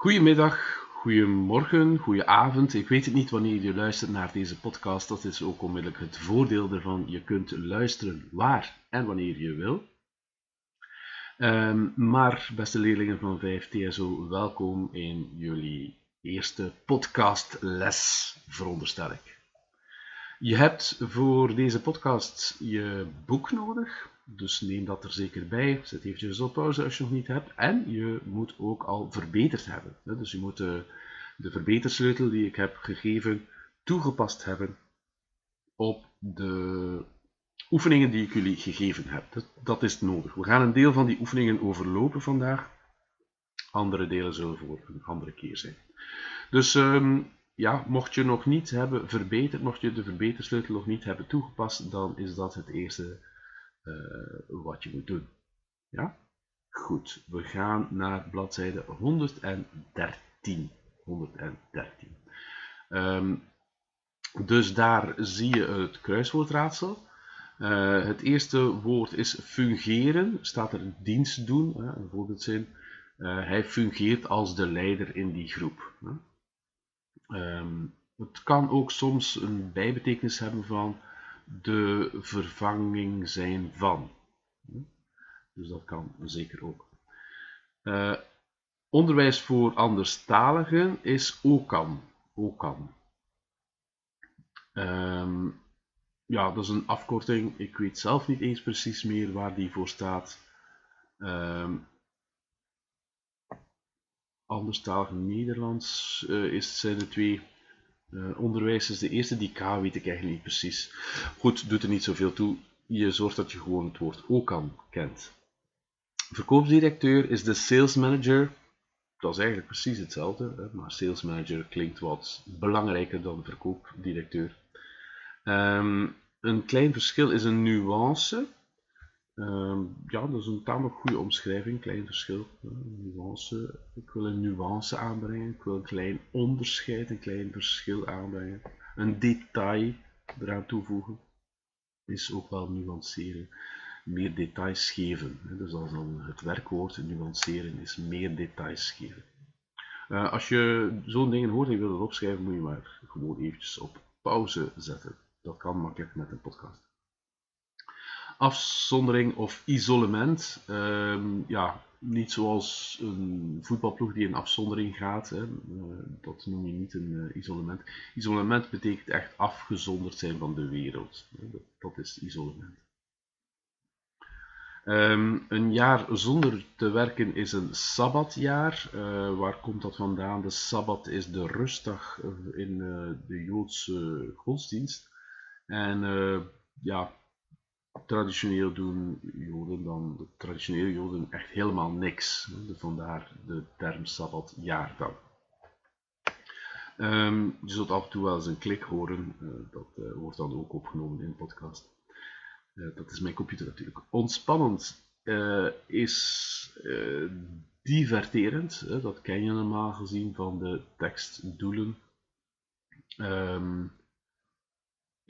Goedemiddag, goedemorgen, goedenavond. Ik weet het niet wanneer je luistert naar deze podcast. Dat is ook onmiddellijk het voordeel ervan. Je kunt luisteren waar en wanneer je wil. Ehm, maar, beste leerlingen van 5 TSO, welkom in jullie eerste podcastles, veronderstel ik. Je hebt voor deze podcast je boek nodig, dus neem dat er zeker bij. Zet eventjes op pauze als je nog niet hebt. En je moet ook al verbeterd hebben. Dus je moet de, de verbetersleutel die ik heb gegeven toegepast hebben op de oefeningen die ik jullie gegeven heb. Dat, dat is nodig. We gaan een deel van die oefeningen overlopen vandaag. Andere delen zullen voor een andere keer zijn. Dus um, ja, mocht je nog niet hebben verbeterd, mocht je de verbetersleutel nog niet hebben toegepast, dan is dat het eerste wat je moet doen. Ja? Goed, we gaan naar bladzijde 113. 113. Um, dus daar zie je het kruiswoordraadsel. Uh, het eerste woord is fungeren, staat er dienst doen, hè, een voorbeeldzin. Uh, hij fungeert als de leider in die groep. Um, het kan ook soms een bijbetekenis hebben van de vervanging zijn van. Dus dat kan zeker ook. Uh, onderwijs voor anderstaligen is OCAN. OCAN. Um, ja, dat is een afkorting. Ik weet zelf niet eens precies meer waar die voor staat. Um, anderstalig Nederlands uh, is, zijn de twee. Uh, onderwijs is de eerste, die K weet ik eigenlijk niet precies. Goed, doet er niet zoveel toe. Je zorgt dat je gewoon het woord OCAN kent. Verkoopsdirecteur is de sales manager. Dat is eigenlijk precies hetzelfde, hè, maar sales manager klinkt wat belangrijker dan verkoopdirecteur. Um, een klein verschil is een nuance. Um, ja, dat is een tamelijk goede omschrijving, klein verschil. nuance. Ik wil een nuance aanbrengen, ik wil een klein onderscheid, een klein verschil aanbrengen. Een detail eraan toevoegen is ook wel nuanceren. Meer details geven. Dus als dan het werkwoord nuanceren is meer details geven. Uh, als je zo'n dingen hoort en je wil het opschrijven, moet je maar gewoon eventjes op pauze zetten. Dat kan makkelijk met een podcast. Afzondering of isolement. Um, ja, niet zoals een voetbalploeg die in afzondering gaat. Hè. Uh, dat noem je niet een uh, isolement. Isolement betekent echt afgezonderd zijn van de wereld. Dat, dat is isolement. Um, een jaar zonder te werken is een sabbatjaar. Waar komt dat vandaan? De sabbat is de rustdag in de Joodse godsdienst. En ja, traditioneel doen Joden dan, de traditionele Joden, echt helemaal niks. Vandaar de term Sabbatjaar dan. Um, je zult af en toe wel eens een klik horen, uh, dat uh, wordt dan ook opgenomen in de podcast. Uh, dat is mijn computer natuurlijk. Ontspannend is diverterend, dat ken je normaal gezien van de tekstdoelen. Um,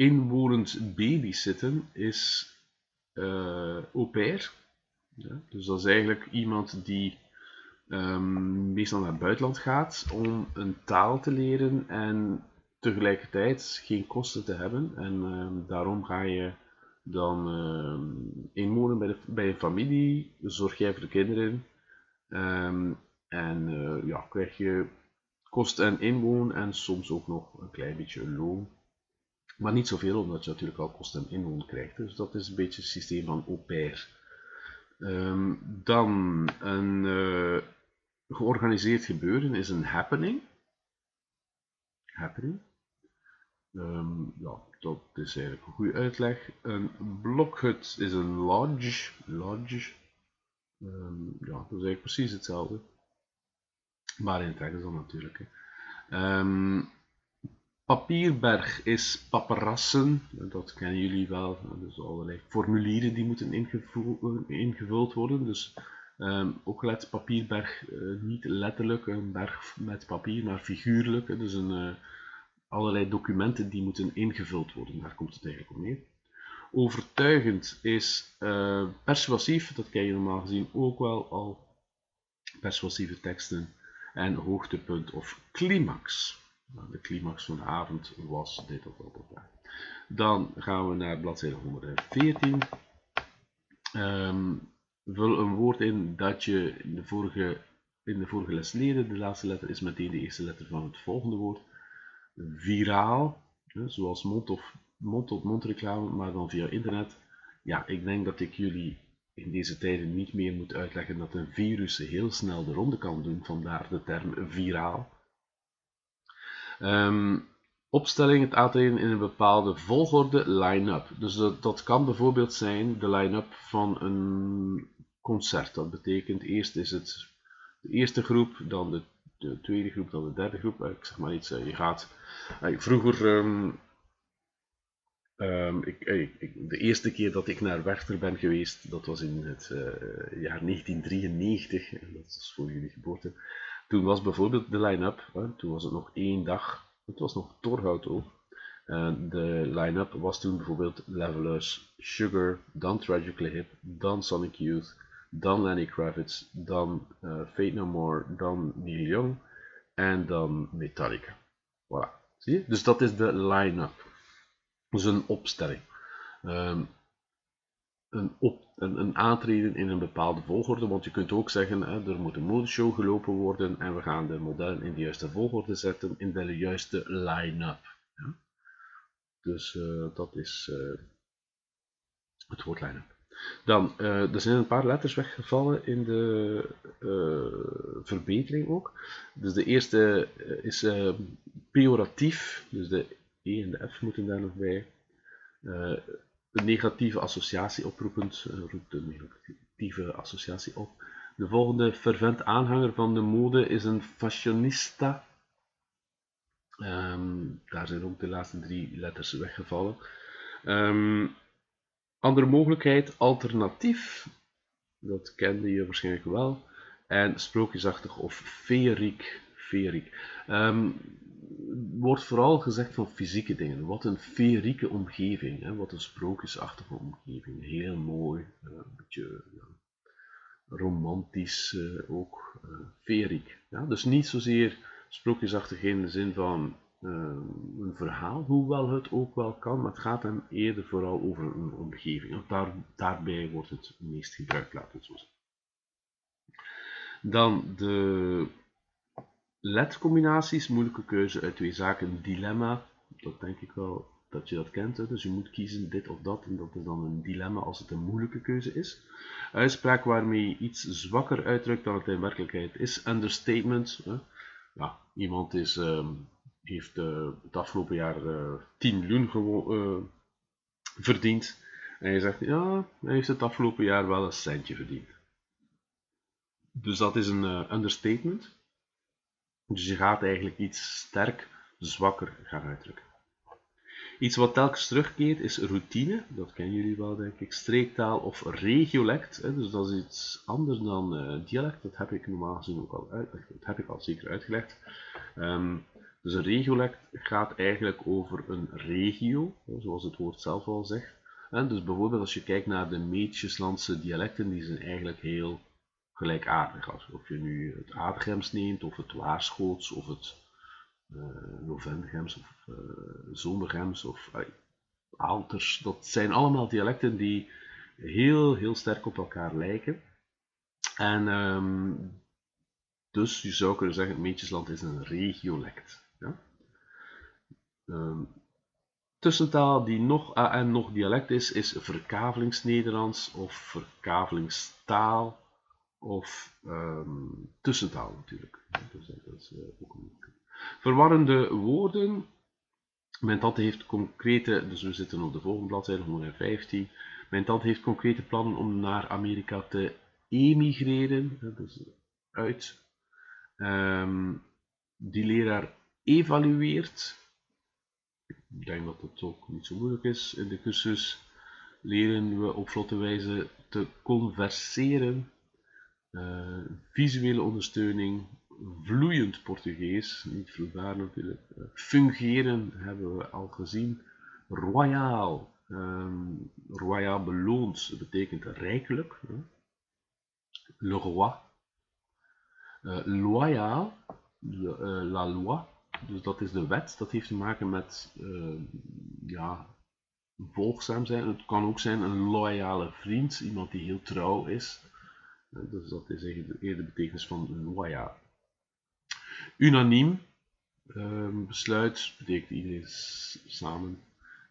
inwonend babysitten is uh, au pair. Ja, dus dat is eigenlijk iemand die um, meestal naar het buitenland gaat om een taal te leren en tegelijkertijd geen kosten te hebben. En um, daarom ga je dan um, inwonen bij, een familie, zorg jij voor de kinderen en uh, ja, krijg je kosten en inwoon en soms ook nog een klein beetje loon. Maar niet zoveel, omdat je natuurlijk al kosten en inwoon krijgt. Dus dat is een beetje het systeem van au pair. Um, dan een uh, georganiseerd gebeuren is een happening. Happening. Um, ja, dat is eigenlijk een goede uitleg. Een blokhut is een lodge. Lodge. Um, ja, dat is eigenlijk precies hetzelfde. Maar in het Engels dan natuurlijk. Hè. Papierberg is paparassen, dat kennen jullie wel. Dus allerlei formulieren die moeten ingevuld worden. Dus um, ook let papierberg uh, niet letterlijk een berg met papier, maar figuurlijk. Dus een, uh, allerlei documenten die moeten ingevuld worden. Daar komt het eigenlijk op neer. Overtuigend is uh, persuasief, dat ken je normaal gezien ook wel al. Persuasieve teksten En hoogtepunt of climax. Nou, de climax van de avond was dit of dat of dat. Dan gaan we naar bladzijde 114. Um, vul een woord in dat je in de vorige, in de vorige les leerde. De laatste letter is meteen de eerste letter van het volgende woord. Viraal, zoals mond-tot-mond -mond reclame, maar dan via internet. Ja, ik denk dat ik jullie in deze tijden niet meer moet uitleggen dat een virus heel snel de ronde kan doen, vandaar de term viraal. Um, opstelling, het aantreden in een bepaalde volgorde, line-up. Dus dat, dat kan bijvoorbeeld zijn de line-up van een concert. Dat betekent eerst is het de eerste groep, dan de, de tweede groep, dan de derde groep. Ik zeg maar iets, je gaat... Vroeger... Um, um, ik, ik, de eerste keer dat ik naar Werchter ben geweest, dat was in het jaar 1993, en dat is voor jullie geboorte. Toen was bijvoorbeeld de line-up, toen was het nog één dag het was nog Torhout ook. de line-up was toen bijvoorbeeld Levelers, Sugar, dan Tragically Hip, dan Sonic Youth, dan Lenny Kravitz, dan uh, Fate No More, dan Neil Young en dan Metallica. Voilà. Zie je? Dus dat is de line-up. Dus een opstelling. Um, een, op, een, aantreden in een bepaalde volgorde, want je kunt ook zeggen, hè, er moet een modeshow gelopen worden en we gaan de modellen in de juiste volgorde zetten, in de juiste line-up. Dus uh, dat is uh, het woord line-up. Dan, uh, er zijn een paar letters weggevallen in de verbetering ook. Dus de eerste is pejoratief, dus de E en de F moeten daar nog bij een negatieve associatie oproepend, uh, roept een negatieve associatie op. De volgende fervent aanhanger van de mode is een fashionista. Um, daar zijn ook de laatste drie letters weggevallen. Um, andere mogelijkheid, alternatief. Dat kende je waarschijnlijk wel. En sprookjesachtig of feeriek. feeriek. Um, wordt vooral gezegd van fysieke dingen. Wat een feerieke omgeving, hè? wat een sprookjesachtige omgeving. Heel mooi, uh, een beetje ja, romantisch uh, ook, uh, feeriek. Ja? Dus niet zozeer sprookjesachtig in de zin van een verhaal, hoewel het ook wel kan, maar het gaat hem eerder vooral over een omgeving. Daar, daarbij wordt het meest gebruikt, laten we zo zeggen. Dan de LED-combinaties, moeilijke keuze uit twee zaken, dilemma, dat denk ik wel dat je dat kent. Hè? Dus je moet kiezen dit of dat en dat is dan een dilemma als het een moeilijke keuze is. Uitspraak waarmee je iets zwakker uitdrukt dan het in werkelijkheid is. Understatement. Hè? Ja, iemand is, uh, heeft uh, het afgelopen jaar uh, eh, 10 miljoen uh, verdiend. En je zegt, ja, hij heeft het afgelopen jaar wel een centje verdiend. Dus dat is een understatement. Dus je gaat eigenlijk iets sterk zwakker gaan uitdrukken. Iets wat telkens terugkeert is routine, dat kennen jullie wel denk ik, streektaal of regiolect, dus dat is iets anders dan uh, dialect, dat heb ik normaal gezien ook al uitgelegd, dat heb ik al zeker uitgelegd. Um, dus een regiolect gaat eigenlijk over een regio, zoals het woord zelf al zegt. Dus bijvoorbeeld als je kijkt naar de Meetjeslandse dialecten, die zijn eigenlijk heel gelijkaardig. Als, of je nu het Aardgems neemt, of het Waarschoots, of het uh, Novengems, of uh, Zomergems, of uh, Aalters. Dat zijn allemaal dialecten die heel, heel sterk op elkaar lijken. En um, dus je zou kunnen zeggen, het Meetjesland is een regiolect. Ja? Um, tussentaal die nog en nog dialect is, is verkavelingsnederlands of verkavelingstaal of um, tussentaal natuurlijk. Uh, ook een Verwarrende woorden. Mijn tante heeft concrete, dus we zitten op de volgende bladzijde 115. Mijn tante heeft concrete plannen om naar Amerika te emigreren, dus uit. Um, die leraar evalueert. Ik denk dat het ook niet zo moeilijk is. In de cursus leren we op vlotte wijze te converseren uh, visuele ondersteuning, vloeiend Portugees, niet vloeibaar natuurlijk. Uh, fungeren hebben we al gezien. Royaal, um, royaal beloond betekent rijkelijk. Le roi. Uh, loyaal la loi, dus dat is de wet. Dat heeft te maken met ja, volgzaam zijn. Het kan ook zijn een loyale vriend, iemand die heel trouw is. Dus dat is eigenlijk eerder de betekenis van loyaal. Unaniem, um, besluit, betekent iedereen samen.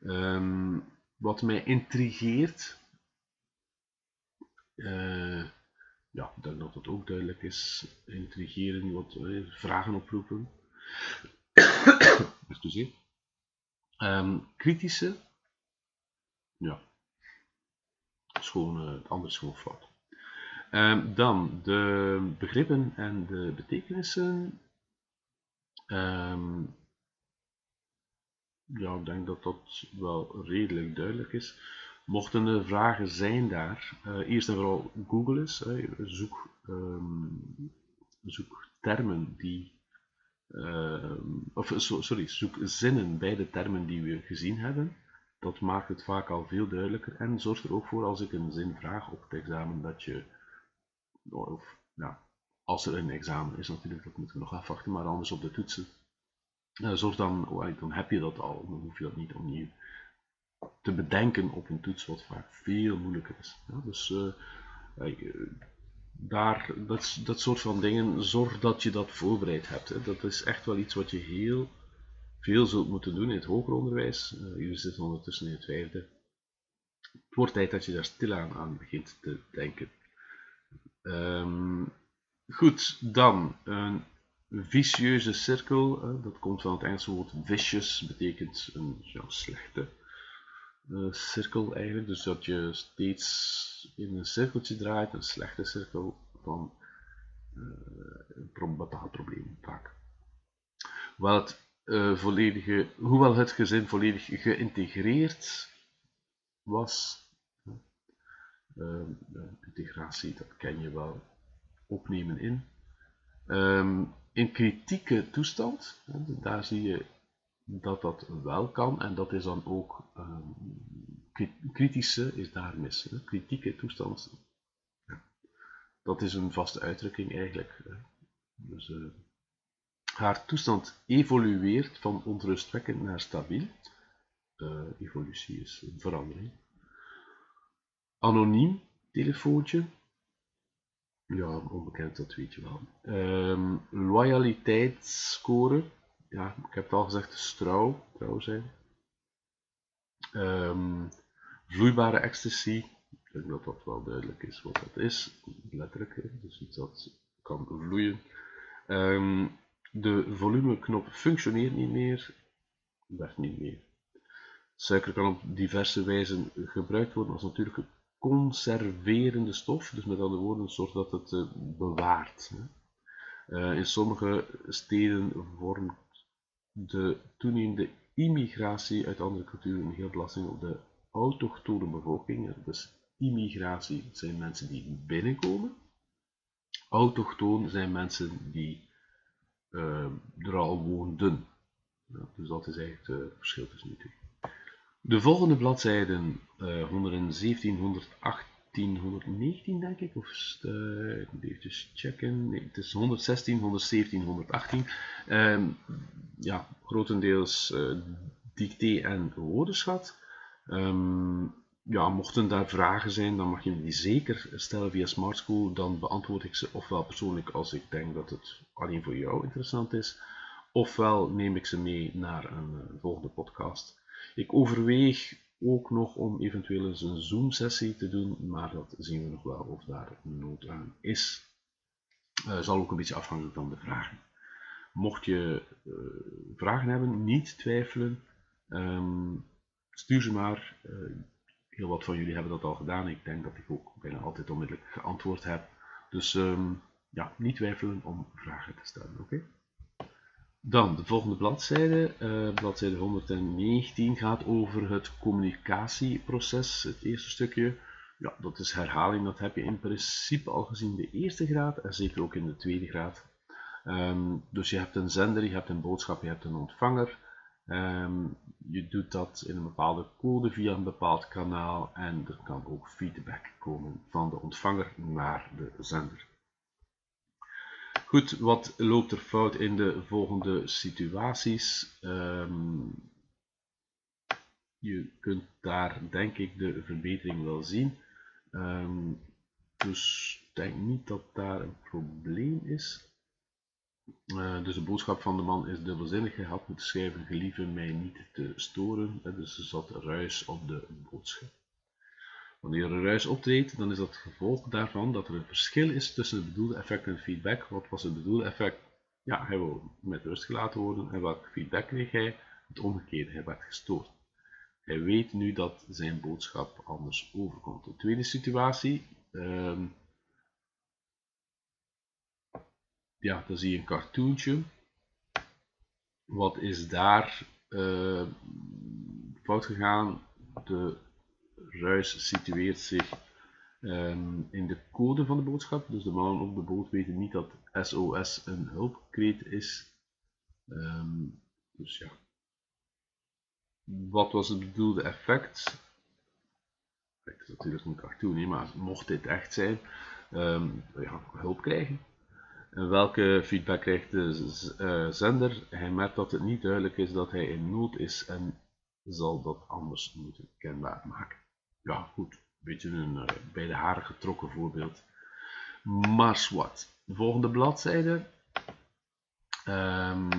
Um, wat mij intrigeert, uh, ja, ik denk dat dat ook duidelijk is, intrigeren, wat uh, vragen oproepen. Excuseer. Um, kritische, ja, schoon, uh, het andere is gewoon fout. Um, dan de begrippen en de betekenissen. Um, ja, ik denk dat dat wel redelijk duidelijk is. Mochten er vragen zijn daar, uh, eerst en vooral Google is. zoek, um, zoek termen die. Of sorry, zoek zinnen bij de termen die we gezien hebben. Dat maakt het vaak al veel duidelijker en zorgt er ook voor als ik een zin vraag op het examen dat je of ja, als er een examen is natuurlijk, dat moeten we nog afwachten, maar anders op de toetsen. Zorg dan, oh, dan heb je dat al, dan hoef je dat niet opnieuw te bedenken op een toets, wat vaak veel moeilijker is. Ja, dus uh, daar, dat, dat soort van dingen, zorg dat je dat voorbereid hebt. Dat is echt wel iets wat je heel veel zult moeten doen in het hoger onderwijs. Uh, jullie zitten ondertussen in het vijfde. Het wordt tijd dat je daar stilaan aan begint te denken. Um, goed, dan een vicieuze cirkel. Dat komt van het Engelse woord vicious, betekent een ja, slechte uh, cirkel eigenlijk. Dus dat je steeds in een cirkeltje draait, een slechte cirkel van uh, bepaald probleem vaak. Het, volledige, hoewel het gezin volledig geïntegreerd was, Ehm, integratie, dat ken je wel. Opnemen in. Ehm, in kritieke toestand, daar zie je dat dat wel kan en dat is dan ook um, kritische is daar mis. Hè. Kritieke toestand, ja. dat is een vaste uitdrukking eigenlijk. Dus, uh, haar toestand evolueert van onrustwekkend naar stabiel. Uh, evolutie is verandering anoniem telefoontje. Ja, onbekend, dat weet je wel. Um, loyaliteitsscore. Ja, ik heb het al gezegd, dus trouw, trouw zijn. Um, vloeibare ecstasy. Ik denk dat dat wel duidelijk is wat dat is. Letterlijk, dus iets dat kan vloeien. Um, de volumeknop functioneert niet meer. Werkt niet meer. Suiker kan op diverse wijzen gebruikt worden als natuurlijke conserverende stof, dus met andere woorden, zorgt dat het uh, bewaart. Uh, in sommige steden vormt de toenemende immigratie uit andere culturen een heel belasting op de autochtone bevolking. Dus immigratie zijn mensen die binnenkomen. Autochtoon zijn mensen die uh, er al woonden. Dus dat is eigenlijk het verschil tussen die twee. De volgende bladzijden, uh, 117, 118, 119 denk ik, of uh, even checken, nee, het is 116, 117, 118. Um, ja, grotendeels uh, dicté en woordenschat. Um, ja, mochten daar vragen zijn, dan mag je die zeker stellen via Smart School. Dan beantwoord ik ze ofwel persoonlijk als ik denk dat het alleen voor jou interessant is, ofwel neem ik ze mee naar een uh, volgende podcast. Ik overweeg ook nog om eventueel eens een Zoom-sessie te doen, maar dat zien we nog wel of daar nood aan is. Uh, zal ook een beetje afhangen van de vragen. Mocht je uh, vragen hebben, niet twijfelen. Um, stuur ze maar. Uh, heel wat van jullie hebben dat al gedaan. Ik denk dat ik ook bijna altijd onmiddellijk geantwoord heb. Dus um, ja, niet twijfelen om vragen te stellen. Oké? Dan de volgende bladzijde, uh, bladzijde 119, gaat over het communicatieproces. Het eerste stukje, ja, dat is herhaling, dat heb je in principe al gezien in de eerste graad en zeker ook in de tweede graad. Um, dus je hebt een zender, je hebt een boodschap, je hebt een ontvanger. Um, je doet dat in een bepaalde code via een bepaald kanaal en er kan ook feedback komen van de ontvanger naar de zender. Goed, wat loopt er fout in de volgende situaties? Ehm, je kunt daar denk ik de verbetering wel zien. Um, dus ik denk niet dat daar een probleem is. Uh, dus de boodschap van de man is dubbelzinnig. Hij had moeten schrijven, gelieve mij niet te storen. Dus er zat ruis op de boodschap. Wanneer er ruis optreedt, dan is dat het gevolg daarvan dat er een verschil is tussen het bedoelde effect en feedback. Wat was het bedoelde effect? Ja, hij wil met rust gelaten worden. En welk feedback kreeg hij? Het omgekeerde, hij werd gestoord. Hij weet nu dat zijn boodschap anders overkomt. De tweede situatie. Um, ja, dan zie je een cartoontje. Wat is daar uh, fout gegaan? De ruis situeert zich um, in de code van de boodschap. Dus de mannen op de boot weten niet dat SOS een hulpkreet is. Um, dus ja. Wat was het bedoelde effect? Het is natuurlijk een cartoon, maar mocht dit echt zijn, um, ja, hulp krijgen. En welke feedback krijgt de uh, zender? Hij merkt dat het niet duidelijk is dat hij in nood is en zal dat anders moeten kenbaar maken ja goed, een beetje een uh, bij de haren getrokken voorbeeld. Maar wat. De volgende bladzijde. Um,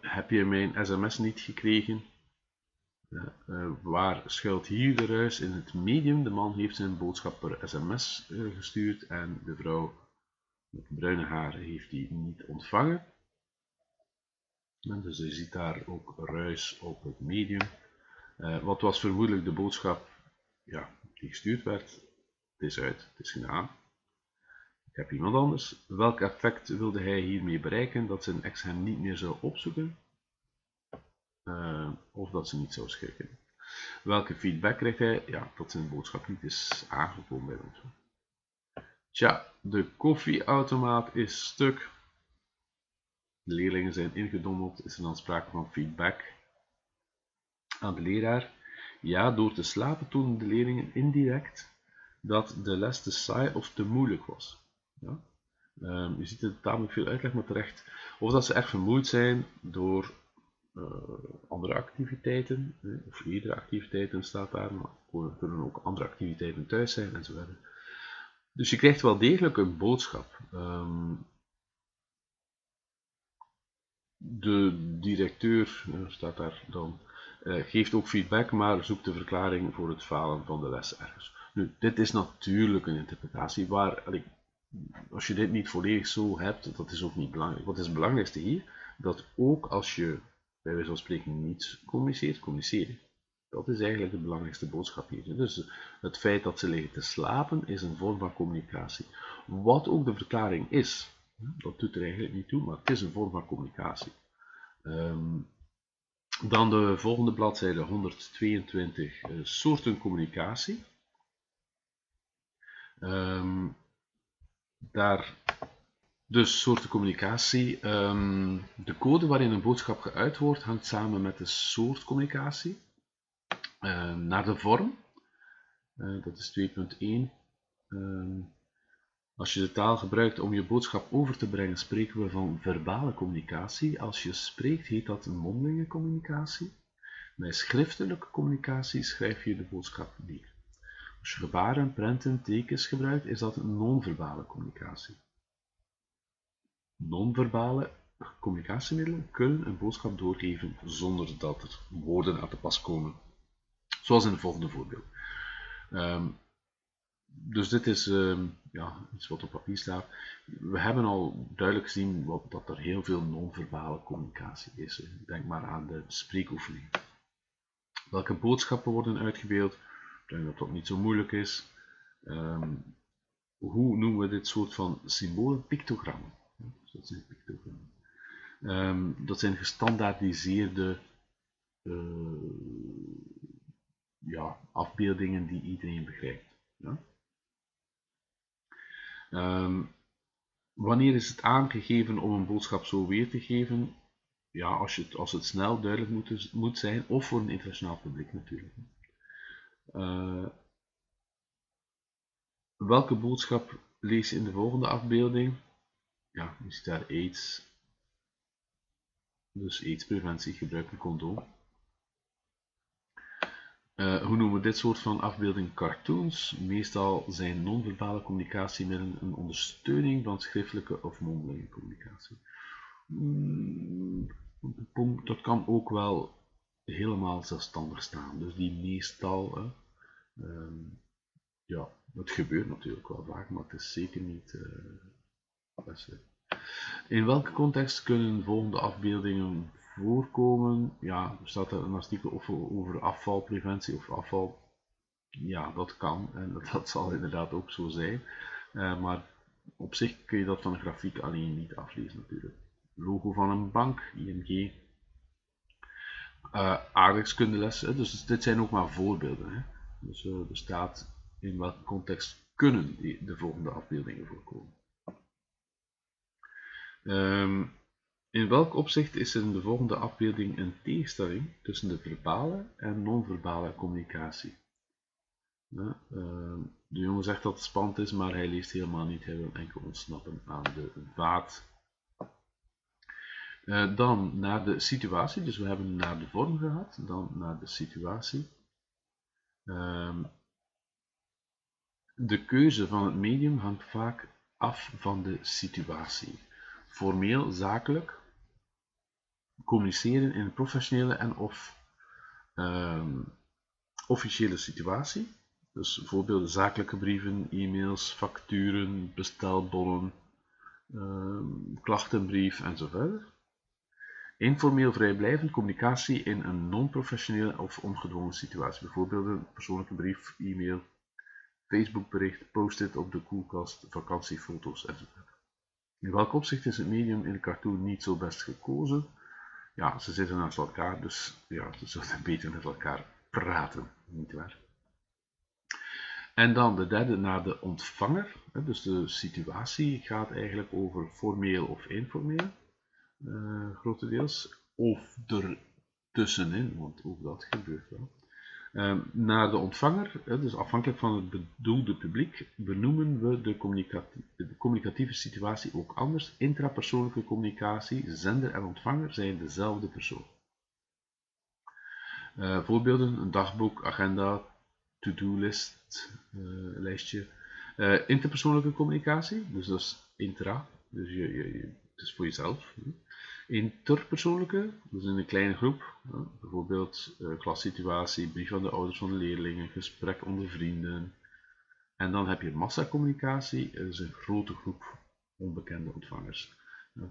heb je mijn sms niet gekregen? Uh, waar schuilt hier de ruis in het medium? De man heeft zijn boodschap per sms eh, gestuurd en de vrouw met bruine haren heeft die niet ontvangen. En dus je ziet daar ook ruis op het medium. Wat was vermoedelijk de boodschap ja, die gestuurd werd, het is uit, het is gedaan. Ik heb iemand anders. Welk effect wilde hij hiermee bereiken? Dat zijn ex hem niet meer zou opzoeken? Uh, of dat ze niet zou schrikken? Welke feedback krijgt hij? Ja, dat zijn boodschap niet is aangekomen bij ons. Tja, de koffieautomaat is stuk. De leerlingen zijn ingedommeld. Is er dan sprake van feedback aan de leraar? Ja, door te slapen tonen de leerlingen indirect dat de les te saai of te moeilijk was. Ja? Um, je ziet het tamelijk veel uitleg, maar terecht. Of dat ze erg vermoeid zijn door uh, andere activiteiten, eh, of eerdere activiteiten staat daar, maar er kunnen ook andere activiteiten thuis zijn enzovoort. Dus je krijgt wel degelijk een boodschap. Um, de directeur, staat daar dan, geeft ook feedback, maar zoekt de verklaring voor het falen van de les ergens. Nu, dit is natuurlijk een interpretatie waar, als je dit niet volledig zo hebt, dat is ook niet belangrijk. Wat is het belangrijkste hier? Dat ook als je bij wijze van spreken niet communiceert, communiceren. Dat is eigenlijk de belangrijkste boodschap hier. Dus het feit dat ze liggen te slapen is een vorm van communicatie. Wat ook de verklaring is, dat doet er eigenlijk niet toe, maar het is een vorm van communicatie. Um, dan de volgende bladzijde 122, uh, soorten communicatie. Um, daar, dus soorten communicatie. Um, de code waarin een boodschap geuit wordt hangt samen met de soort communicatie. Uh, naar de vorm, uh, dat is 2.1. Als je de taal gebruikt om je boodschap over te brengen, spreken we van verbale communicatie. Als je spreekt, heet dat mondelinge communicatie. Bij schriftelijke communicatie schrijf je de boodschap neer. Als je gebaren, prenten, tekens gebruikt, is dat non-verbale communicatie. Non-verbale communicatiemiddelen kunnen een boodschap doorgeven zonder dat er woorden aan te pas komen. Zoals in het volgende voorbeeld. Um, dus dit is uh, ja, iets wat op papier staat. We hebben al duidelijk gezien wat, dat er heel veel non-verbale communicatie is. Denk maar aan de spreekoefening. Welke boodschappen worden uitgebeeld? Ik denk dat dat niet zo moeilijk is. Um, hoe noemen we dit soort van symbolen? Pictogrammen. Dus dat zijn pictogrammen. Um, dat zijn gestandaardiseerde uh, ja, afbeeldingen die iedereen begrijpt. Ja? Um, wanneer is het aangegeven om een boodschap zo weer te geven? Ja, als, je het, als het snel duidelijk moet, moet zijn, of voor een internationaal publiek natuurlijk. Uh, welke boodschap lees je in de volgende afbeelding? ja, je ziet daar AIDS. Dus AIDS-preventie, gebruik een condoom. Uh, hoe noemen we dit soort van afbeelding cartoons? Meestal zijn non-verbale communicatiemiddelen een ondersteuning van schriftelijke of mondelinge communicatie. Mm, dat kan ook wel helemaal zelfstandig staan. Dus die meestal, ehm, ja, het gebeurt natuurlijk wel vaak, maar het is zeker niet uh, In welke context kunnen volgende afbeeldingen voorkomen? Ja, er staat een artikel over, afvalpreventie of afval. Ja, dat kan en dat zal inderdaad ook zo zijn. Uh, maar op zich kun je dat van een grafiek alleen niet aflezen natuurlijk. Logo van een bank, ING, uh, aardrijkskundeles. Dus dit zijn ook maar voorbeelden. Hè. Dus uh, er staat in welke context kunnen die, de volgende afbeeldingen voorkomen. Um, in welk opzicht is er in de volgende afbeelding een tegenstelling tussen de verbale en non-verbale communicatie? Uh, de jongen zegt dat het spannend is, maar hij leest helemaal niet. Hij wil enkel ontsnappen aan de vaat uh, dan naar de situatie, dus we hebben naar de vorm gehad, dan naar de situatie. Uh, de keuze van het medium hangt vaak af van de situatie. Formeel, zakelijk, communiceren in een professionele en of uh, officiële situatie. Dus bijvoorbeeld zakelijke brieven, e-mails, facturen, bestelbonnen, ehm, klachtenbrief enzovoort. Informeel vrijblijvend communicatie in een non-professionele of ongedwongen situatie. Bijvoorbeeld een persoonlijke brief, e-mail, Facebookbericht, post-it op de koelkast, vakantiefoto's enzovoort. In welk opzicht is het medium in de cartoon niet zo best gekozen? Ja, ze zitten naast elkaar, dus ja, ze zullen beter met elkaar praten, nietwaar? En dan de derde naar de ontvanger. Dus de situatie gaat eigenlijk over formeel of informeel uh, grotendeels. Of er tussenin, want ook dat gebeurt wel. Uh, naar de ontvanger, dus afhankelijk van het bedoelde publiek, benoemen we de, communicatieve, situatie ook anders. Intrapersoonlijke communicatie, zender en ontvanger zijn dezelfde persoon. Uh, voorbeelden, een dagboek, agenda, to-do-list, uh, lijstje. Uh, interpersoonlijke communicatie, dus dat is intra, dus je, het is voor jezelf. Interpersoonlijke, dus in een kleine groep, bijvoorbeeld uh, klassituatie, brief aan de ouders van de leerlingen, gesprek onder vrienden. En dan heb je massacommunicatie, dat is een grote groep onbekende ontvangers.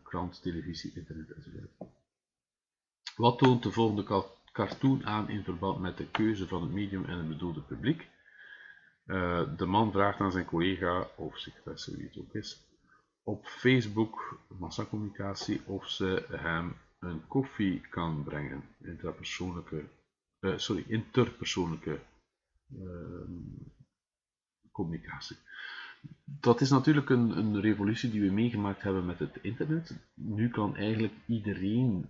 krant, televisie, internet enzovoort. Wat toont de volgende cartoon aan in verband met de keuze van het medium en het bedoelde publiek? Uh, de man vraagt aan zijn collega, of secretaresse wie het ook is, op Facebook massacommunicatie of ze hem een koffie kan brengen. Interpersoonlijke, uh, sorry, interpersoonlijke uh, communicatie. Dat is natuurlijk een, een revolutie die we meegemaakt hebben met het internet. Nu kan eigenlijk iedereen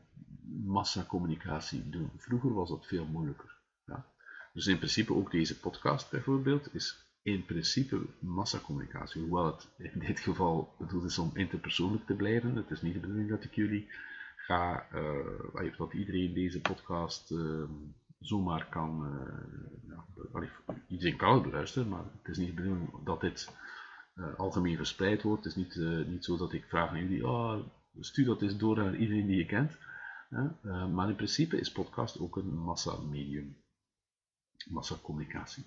massacommunicatie doen. Vroeger was dat veel moeilijker. Ja. Dus in principe ook deze podcast bijvoorbeeld is in principe massacommunicatie, hoewel het in dit geval bedoeld is om interpersoonlijk te blijven. Het is niet de bedoeling dat ik jullie ga, uh, dat iedereen deze podcast uh, zomaar kan, uh, iedereen kan het beluisteren, maar het is niet de bedoeling dat dit algemeen verspreid wordt. Het is niet, niet zo dat ik vraag aan jullie, oh, stuur dat eens door aan iedereen die je kent. maar in principe is podcast ook een massamedium, massacommunicatie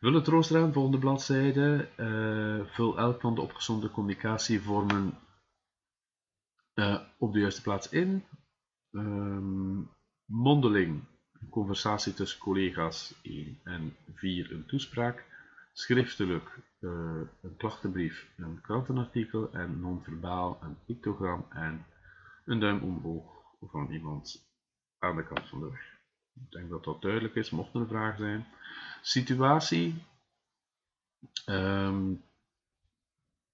Vul het rooster aan, volgende bladzijde. Uh, vul elk van de opgezonde communicatievormen uh, op de juiste plaats in. Um, mondeling, een conversatie tussen collega's 1 en 4, een toespraak. Schriftelijk, uh, een klachtenbrief, een krantenartikel. En non-verbaal, een pictogram en een duim omhoog van iemand aan de kant van de weg. Ik denk dat dat duidelijk is, mocht er een vraag zijn. Situatie. Um,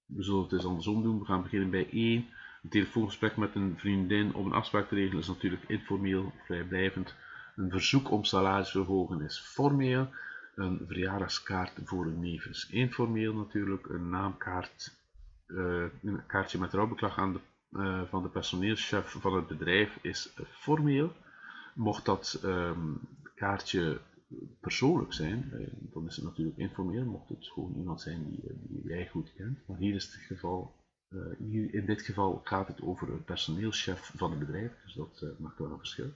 we zullen het eens andersom doen. We gaan beginnen bij 1. Een telefoongesprek met een vriendin om een afspraak te regelen is natuurlijk informeel, vrijblijvend. Een verzoek om salarisverhogen is formeel. Een verjaardagskaart voor een neef is informeel natuurlijk. Een naamkaart een kaartje met rouwbeklag aan de, van de personeelschef van het bedrijf is formeel. Mocht dat ehm, kaartje persoonlijk zijn, dan is het natuurlijk informeel. Mocht het gewoon iemand zijn die, die jij goed kent. Maar hier is het geval hier in dit geval gaat het over een personeelschef van het bedrijf, dus dat maakt wel een verschil.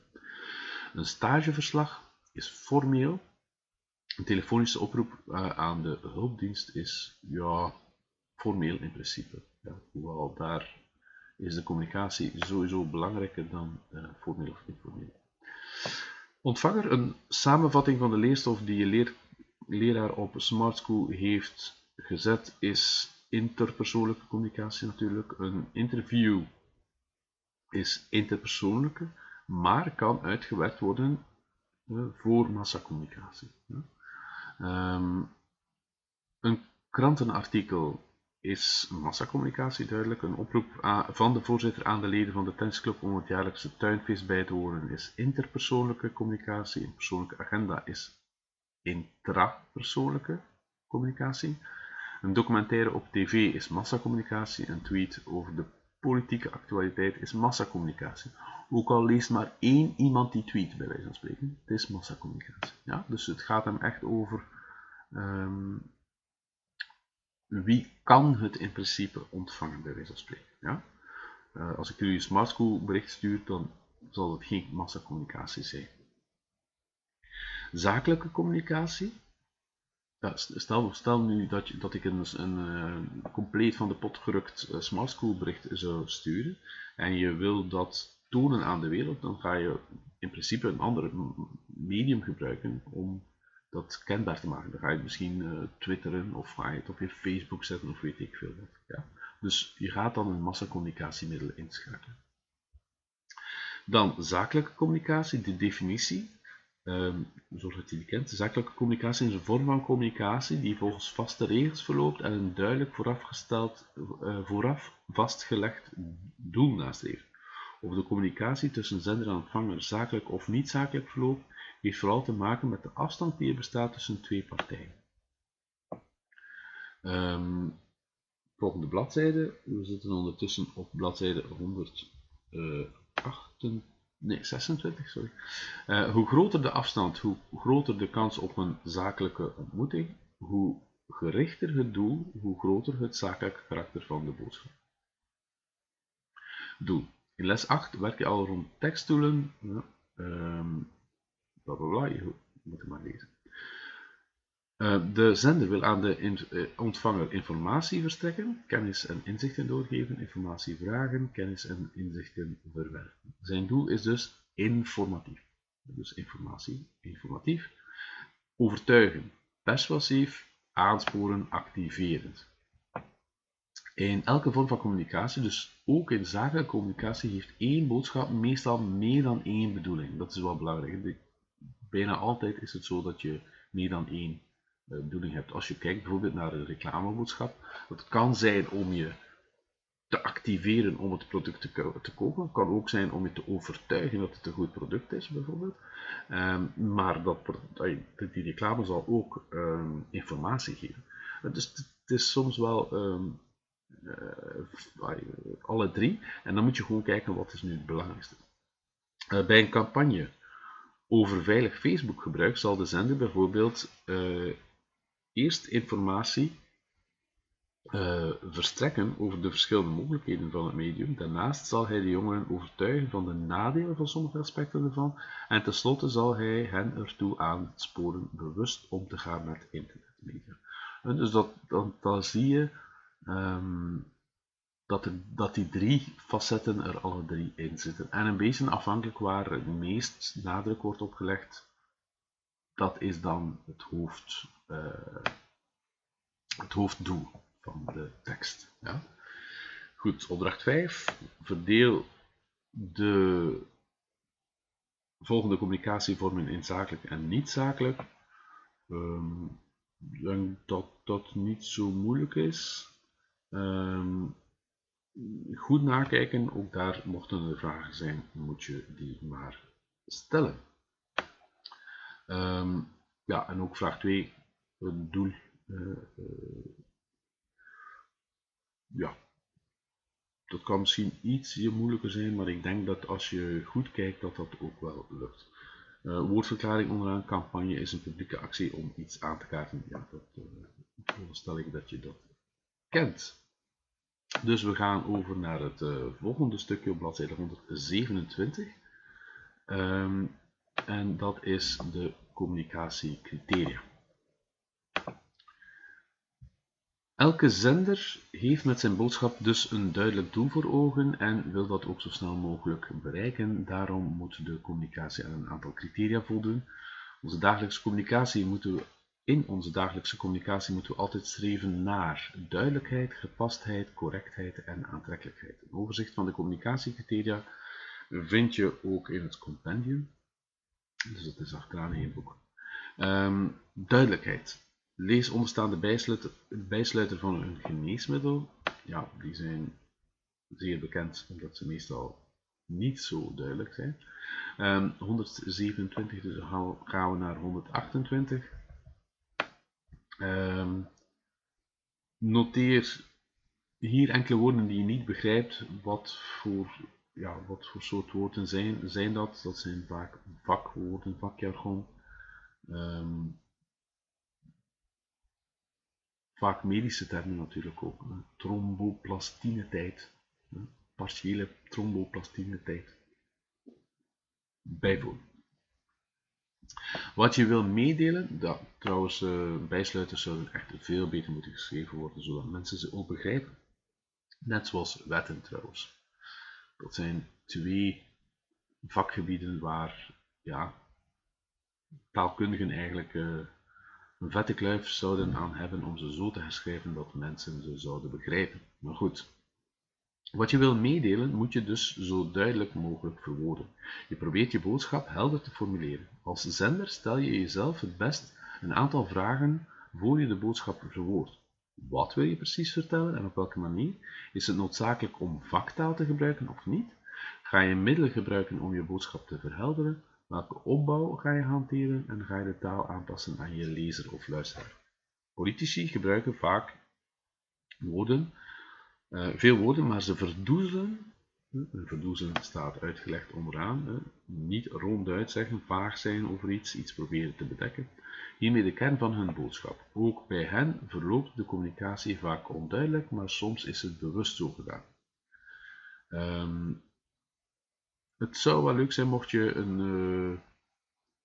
Een stageverslag is formeel. Een telefonische oproep aan de hulpdienst is ja, formeel in principe. Ja, hoewel daar is de communicatie sowieso belangrijker dan formeel of informeel. Ontvanger, een samenvatting van de leerstof die je leer, leraar op Smart School heeft gezet, is interpersoonlijke communicatie natuurlijk. Een interview is interpersoonlijke maar kan uitgewerkt worden uh, voor massacommunicatie. Um, een krantenartikel is massacommunicatie duidelijk. Een oproep van de voorzitter aan de leden van de tennisclub om het jaarlijkse tuinfeest bij te wonen is interpersoonlijke communicatie. Een persoonlijke agenda is intrapersoonlijke communicatie. Een documentaire op tv is massacommunicatie. Een tweet over de politieke actualiteit is massacommunicatie. Ook al leest maar één iemand die tweet, bij wijze van spreken. Het is massacommunicatie. Ja? Dus het gaat hem echt over um, wie kan het in principe ontvangen, bij wijze van spreken. Ja? Uh, als ik jullie een Smart School bericht stuur, dan zal het geen massacommunicatie zijn. Zakelijke communicatie stel, stel nu dat, je, dat ik een, een, uh, compleet van de pot gerukt uh, Smart School bericht zou sturen en je wil dat tonen aan de wereld, dan ga je in principe een ander medium gebruiken om dat kenbaar te maken. Dan ga je het misschien uh, twitteren of ga je het op je Facebook zetten of weet ik veel wat. Ja. Dus je gaat dan een massacommunicatiemiddel inschakelen. Dan zakelijke communicatie, de definitie. Um, je die kent, zakelijke communicatie is een vorm van communicatie die volgens vaste regels verloopt en een duidelijk voorafgesteld, uh, vooraf vastgelegd doel nastreeft. Of de communicatie tussen zender en ontvanger zakelijk of niet zakelijk verloopt, heeft vooral te maken met de afstand die er bestaat tussen twee partijen. Um, volgende bladzijde, we zitten ondertussen op bladzijde 128 nee, 26, sorry. Uh, hoe groter de afstand, hoe groter de kans op een zakelijke ontmoeting, hoe gerichter het doel, hoe groter het zakelijke karakter van de boodschap. Doel. In les 8 werk je al rond tekstdoelen. Ja, um, bla bla bla, je moet het maar lezen. Uh, de zender wil aan de in, uh, ontvanger informatie verstrekken, kennis en inzichten doorgeven, informatie vragen, kennis en inzichten verwerven. Zijn doel is dus informatief. Dus informatie, informatief. Overtuigen, persuasief, aansporen, activerend. In elke vorm van communicatie, dus ook in zakelijke communicatie, heeft één boodschap meestal meer dan één bedoeling. Dat is wel belangrijk. Bijna altijd is het zo dat je meer dan één eh, bedoeling hebt. Als je kijkt bijvoorbeeld naar een reclameboodschap, dat kan zijn om je te activeren om het product te, te kopen. Het kan ook zijn om je te overtuigen dat het een goed product is, bijvoorbeeld. Um, maar dat, die reclame zal ook um, informatie geven. Dus het is soms wel um, uh, alle drie. En dan moet je gewoon kijken wat is nu het belangrijkste. Uh, bij een campagne over veilig Facebook gebruik zal de zender bijvoorbeeld uh, eerst informatie uh, verstrekken over de verschillende mogelijkheden van het medium. Daarnaast zal hij de jongeren overtuigen van de nadelen van sommige aspecten ervan. En tenslotte zal hij hen ertoe aansporen bewust om te gaan met internetmedia. En dus dat, dat, dan zie je um, dat, dat die drie facetten er alle drie in zitten. En een beetje afhankelijk waar het meest nadruk wordt opgelegd, dat is dan het hoofd, uh, het hoofddoel van de tekst. Ja? Goed, opdracht 5. Verdeel de volgende communicatievormen in zakelijk en niet zakelijk. Um, ik denk dat dat niet zo moeilijk is. Um, goed nakijken, ook daar mochten er vragen zijn, moet je die maar stellen. Um, ja, en ook vraag 2, het doel. Uh, uh, ja, dat kan misschien iets moeilijker zijn, maar ik denk dat als je goed kijkt, dat dat ook wel lukt. Uh, woordverklaring onderaan campagne is een publieke actie om iets aan te kaarten. Ja, dat stel ik dat je dat kent. Dus we gaan over naar het uh, volgende stukje op bladzijde 127. Um, en dat is de communicatiecriteria. Elke zender heeft met zijn boodschap dus een duidelijk doel voor ogen en wil dat ook zo snel mogelijk bereiken. Daarom moet de communicatie aan een aantal criteria voldoen. Onze dagelijkse communicatie moeten we, in onze dagelijkse communicatie moeten we altijd streven naar duidelijkheid, gepastheid, correctheid en aantrekkelijkheid. Een overzicht van de communicatiecriteria vind je ook in het compendium. Dus dat is achteraan in je boek. Um, duidelijkheid. Lees onderstaande bijsluiter, van een geneesmiddel. Ja, die zijn zeer bekend omdat ze meestal niet zo duidelijk zijn. Um, 127, dus gaan we naar 128. Um, noteer hier enkele woorden die je niet begrijpt. Wat voor, ja, wat voor soort woorden zijn, zijn dat? Dat zijn vaak vakwoorden, vakjargon. Um, vaak medische termen natuurlijk ook. Tromboplastinetijd, partiële tromboplastinetijd. Bijvoorbeeld. Wat je wil meedelen, dat, trouwens, uh, bijsluiters zouden echt veel beter moeten geschreven worden, zodat mensen ze ook begrijpen. Net zoals wetten trouwens. Dat zijn twee vakgebieden waar ja, taalkundigen eigenlijk uh, een vette kluif zouden aan hebben om ze zo te herschrijven dat mensen ze zouden begrijpen. Maar goed, wat je wil meedelen moet je dus zo duidelijk mogelijk verwoorden. Je probeert je boodschap helder te formuleren. Als zender stel je jezelf het best een aantal vragen voor je de boodschap verwoordt. Wat wil je precies vertellen en op welke manier? Is het noodzakelijk om vaktaal te gebruiken of niet? Ga je middelen gebruiken om je boodschap te verhelderen? Welke opbouw ga je hanteren en ga je de taal aanpassen aan je lezer of luisteraar? Politici gebruiken vaak woorden, veel woorden, maar ze verdoezelen. Verdoezelen staat uitgelegd onderaan. Niet ronduit zeggen, vaag zijn over iets, iets proberen te bedekken. Hiermee de kern van hun boodschap. Ook bij hen verloopt de communicatie vaak onduidelijk, maar soms is het bewust zo gedaan. Um, het zou wel leuk zijn mocht je een, uh,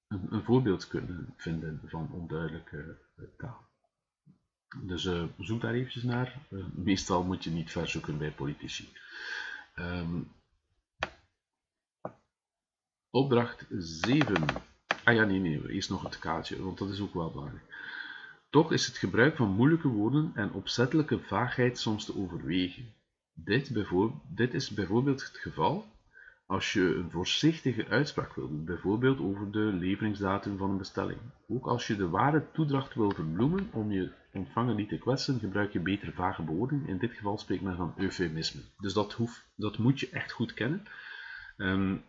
een, een, voorbeeld kunnen vinden van onduidelijke taal. Dus uh, zoek daar eventjes naar. meestal moet je niet ver zoeken bij politici. Um, opdracht 7. Ah ja, nee, nee, eerst nog het kaartje, want dat is ook wel belangrijk. Toch is het gebruik van moeilijke woorden en opzettelijke vaagheid soms te overwegen. Dit, dit is bijvoorbeeld het geval als je een voorzichtige uitspraak wil doen, bijvoorbeeld over de leveringsdatum van een bestelling. Ook als je de ware toedracht wil verbloemen om je ontvanger niet te kwetsen, gebruik je beter vage bewoording. In dit geval spreekt men van eufemisme. Dus dat, dat moet je echt goed kennen. Um,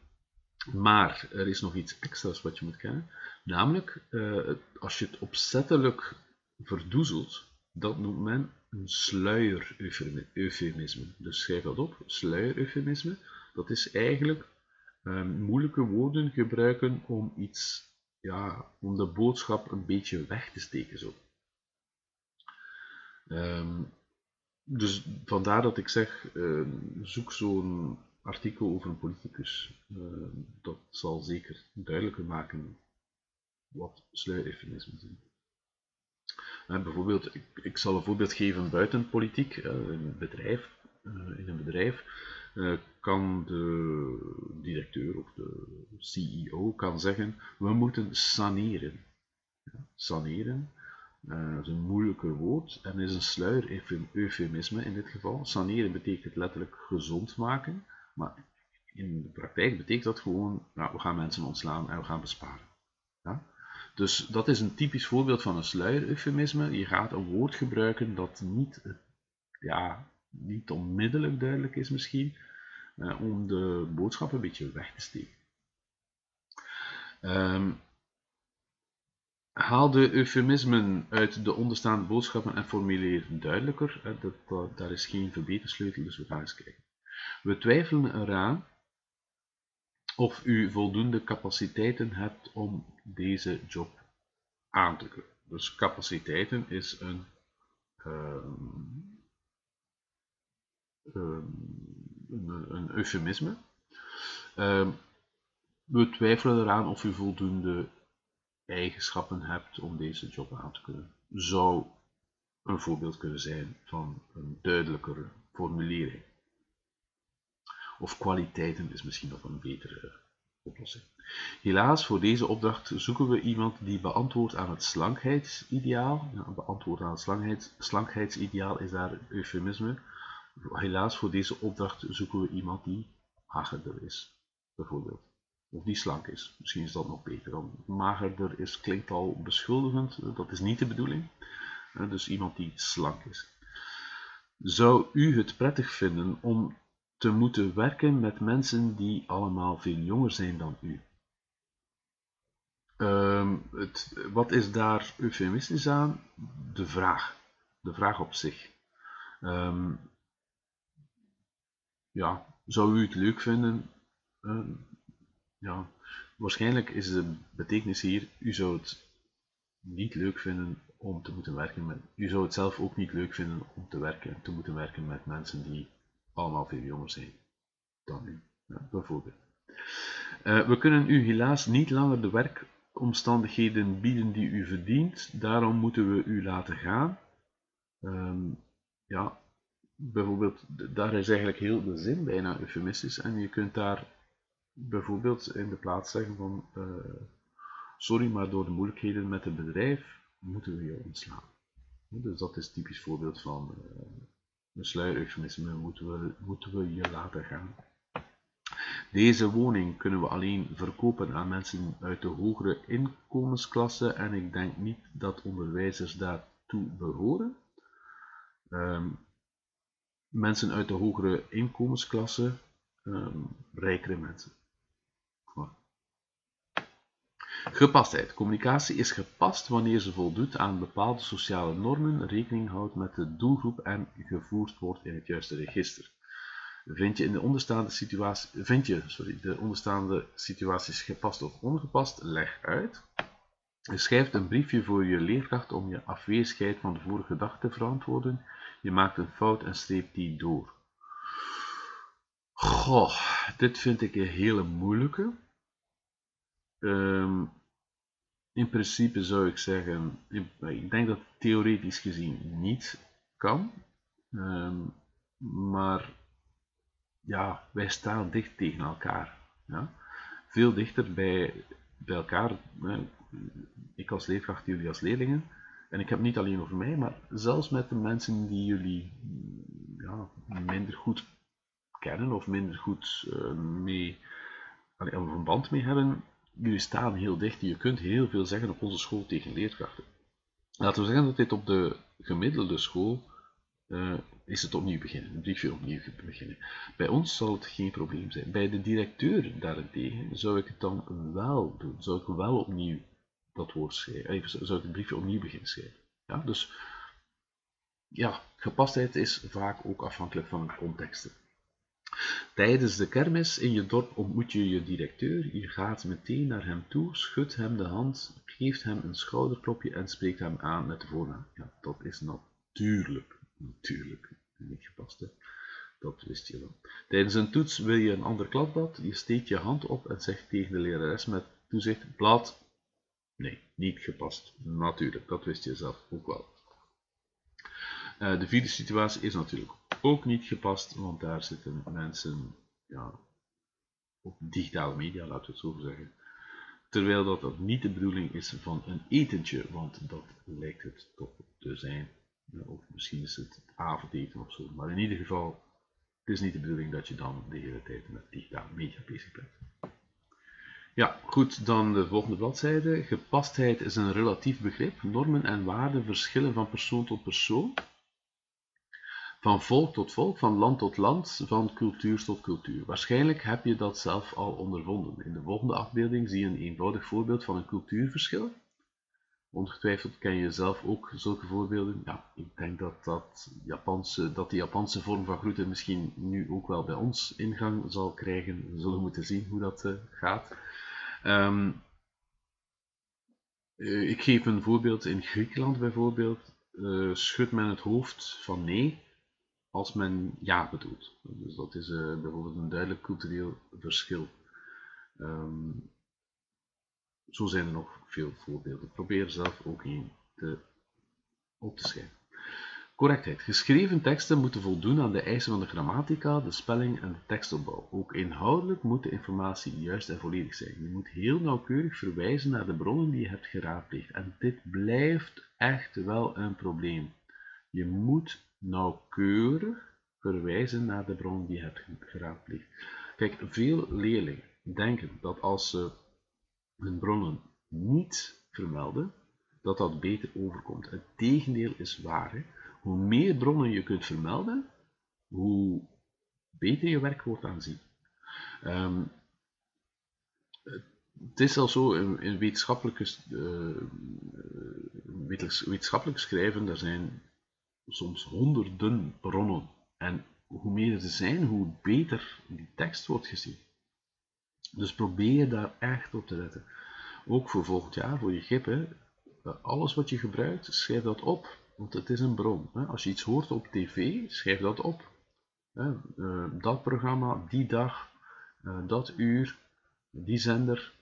maar er is nog iets extra's wat je moet kennen. Namelijk, uh, als je het opzettelijk verdoezelt, dat noemt men een sluier-eufemisme. Dus schrijf dat op, sluier-eufemisme. Dat is eigenlijk um, moeilijke woorden gebruiken om iets, ja, om de boodschap een beetje weg te steken. Zo. Um, dus vandaar dat ik zeg, uh, zoek zo'n artikel over een politicus. Dat zal zeker duidelijker maken wat sluiereufemismen zijn. Uh, bijvoorbeeld, ik, ik, zal een voorbeeld geven buiten politiek, in een bedrijf. in een bedrijf kan de directeur of de CEO kan zeggen, we moeten saneren. Saneren uh, is een moeilijker woord en is een sluier eufemisme in dit geval. Saneren betekent letterlijk gezond maken, maar in de praktijk betekent dat gewoon, nou, we gaan mensen ontslaan en we gaan besparen. Ja? Dus dat is een typisch voorbeeld van een sluier-eufemisme. Je gaat een woord gebruiken dat niet, ja, niet onmiddellijk duidelijk is misschien, om de boodschap een beetje weg te steken. Um, haal de eufemismen uit de onderstaande boodschappen en formuleer duidelijker. Dat, daar is geen verbetersleutel, dus we gaan eens kijken. We twijfelen eraan of u voldoende capaciteiten hebt om deze job aan te kunnen. Dus capaciteiten is een, um, een, eufemisme. Um, we twijfelen eraan of u voldoende eigenschappen hebt om deze job aan te kunnen. Zou een voorbeeld kunnen zijn van een duidelijkere formulering. Of kwaliteiten is misschien nog een betere oplossing. Helaas, voor deze opdracht zoeken we iemand die beantwoordt aan het slankheidsideaal. Ja, beantwoord aan het slankheids, slankheidsideaal is daar eufemisme. Helaas, voor deze opdracht zoeken we iemand die magerder is, bijvoorbeeld. Of die slank is. Misschien is dat nog beter. Dan magerder is, klinkt al beschuldigend. Dat is niet de bedoeling. Dus iemand die slank is. Zou u het prettig vinden om te moeten werken met mensen die allemaal veel jonger zijn dan u? Um, het, wat is daar eufemistisch aan? De vraag. De vraag op zich. Um, ja, zou u het leuk vinden? Uh, ja, waarschijnlijk is de betekenis hier, u zou het niet leuk vinden om te moeten werken met, u zou het zelf ook niet leuk vinden om te werken, te moeten werken met mensen die allemaal veel jonger zijn dan u, bijvoorbeeld. Uh, we kunnen u helaas niet langer de werkomstandigheden bieden die u verdient, daarom moeten we u laten gaan. Um, ja, bijvoorbeeld, daar is eigenlijk heel de zin bijna eufemistisch en je kunt daar bijvoorbeeld in de plaats zeggen van uh, sorry, maar door de moeilijkheden met het bedrijf moeten we je ontslaan. Dus dat is typisch voorbeeld van uh, een sluiereufemisme, moeten we, moeten we je laten gaan. Deze woning kunnen we alleen verkopen aan mensen uit de hogere inkomensklasse en ik denk niet dat onderwijzers daartoe behoren. Um, mensen uit de hogere inkomensklasse, um, rijkere mensen. Gepastheid. Communicatie is gepast wanneer ze voldoet aan bepaalde sociale normen, rekening houdt met de doelgroep en gevoerd wordt in het juiste register. Vind je, in de onderstaande situatie, vind je sorry, de onderstaande situaties gepast of ongepast? Leg uit. Je schrijft een briefje voor je leerkracht om je afwezigheid van de vorige dag te verantwoorden. Je maakt een fout en streept die door. Goh, dit vind ik een hele moeilijke. Um, in principe zou ik zeggen, ik denk dat theoretisch gezien niet kan. Um, maar ja, wij staan dicht tegen elkaar. Ja? Veel dichter bij, bij elkaar. Ik als leerkracht, jullie als leerlingen. En ik heb niet alleen over mij, maar zelfs met de mensen die jullie ja, minder goed kennen of minder goed uh, mee, een band mee hebben, jullie staan heel dicht. Je kunt heel veel zeggen op onze school tegen leerkrachten. Laten we zeggen dat dit op de gemiddelde school uh, is het opnieuw beginnen, een briefje opnieuw beginnen. Bij ons zal het geen probleem zijn. Bij de directeur daarentegen zou ik het dan wel doen. Zou ik wel opnieuw dat woord schrijven. Even, zou ik het briefje opnieuw beginnen schrijven. Ja, dus ja, gepastheid is vaak ook afhankelijk van de contexten. Tijdens de kermis in je dorp ontmoet je je directeur. Je gaat meteen naar hem toe, schudt hem de hand, geeft hem een schouderklopje en spreekt hem aan met de voornaam. Ja, dat is natuurlijk, natuurlijk niet gepast. Dat wist je wel. Tijdens een toets wil je een ander kladblad. Je steekt je hand op en zegt tegen de lerares met toezicht: blad. Nee, niet gepast. Natuurlijk, dat wist je zelf ook wel. Uh, de vierde situatie is natuurlijk ook niet gepast, want daar zitten mensen ja, op digitale media, laten we het zo zeggen. Terwijl dat, dat niet de bedoeling is van een etentje, want dat lijkt het toch te zijn. Of misschien is het avondeten of zo. Maar in ieder geval, het is niet de bedoeling dat je dan de hele tijd met digitale media bezig bent. Ja, goed, dan de volgende bladzijde. Gepastheid is een relatief begrip. Normen en waarden verschillen van persoon tot persoon. Van volk tot volk, van land tot land, van cultuur tot cultuur. Waarschijnlijk heb je dat zelf al ondervonden. In de volgende afbeelding zie je een eenvoudig voorbeeld van een cultuurverschil. Ongetwijfeld ken je zelf ook zulke voorbeelden. Ja, ik denk dat, dat, Japanse, dat die Japanse vorm van groeten misschien nu ook wel bij ons ingang zal krijgen. We zullen moeten zien hoe dat uh, gaat. Um, uh, ik geef een voorbeeld. In Griekenland bijvoorbeeld uh, schudt men het hoofd van nee als men ja bedoelt. Dus dat is bijvoorbeeld een duidelijk cultureel verschil. Um, zo zijn er nog veel voorbeelden. Probeer zelf ook één op te schrijven. Correctheid. Geschreven teksten moeten voldoen aan de eisen van de grammatica, de spelling en de tekstopbouw. Ook inhoudelijk moet de informatie juist en volledig zijn. Je moet heel nauwkeurig verwijzen naar de bronnen die je hebt geraadpleegd. En dit blijft echt wel een probleem. Je moet nauwkeurig verwijzen naar de bron die je hebt geraadpleegd. Kijk, veel leerlingen denken dat als ze hun bronnen niet vermelden, dat dat beter overkomt. Het tegendeel is waar. Hoe meer bronnen je kunt vermelden, hoe beter je werk wordt aanzien. Um, het is al zo, in, uh, wetenschappelijk schrijven, er zijn soms honderden bronnen. En hoe meer er zijn, hoe beter die tekst wordt gezien. Dus probeer daar echt op te letten. Ook voor volgend jaar, voor je GIP, hè, alles wat je gebruikt, schrijf dat op, want het is een bron. Als je iets hoort op tv, schrijf dat op. Uh, dat programma, die dag, uh, dat uur, die zender.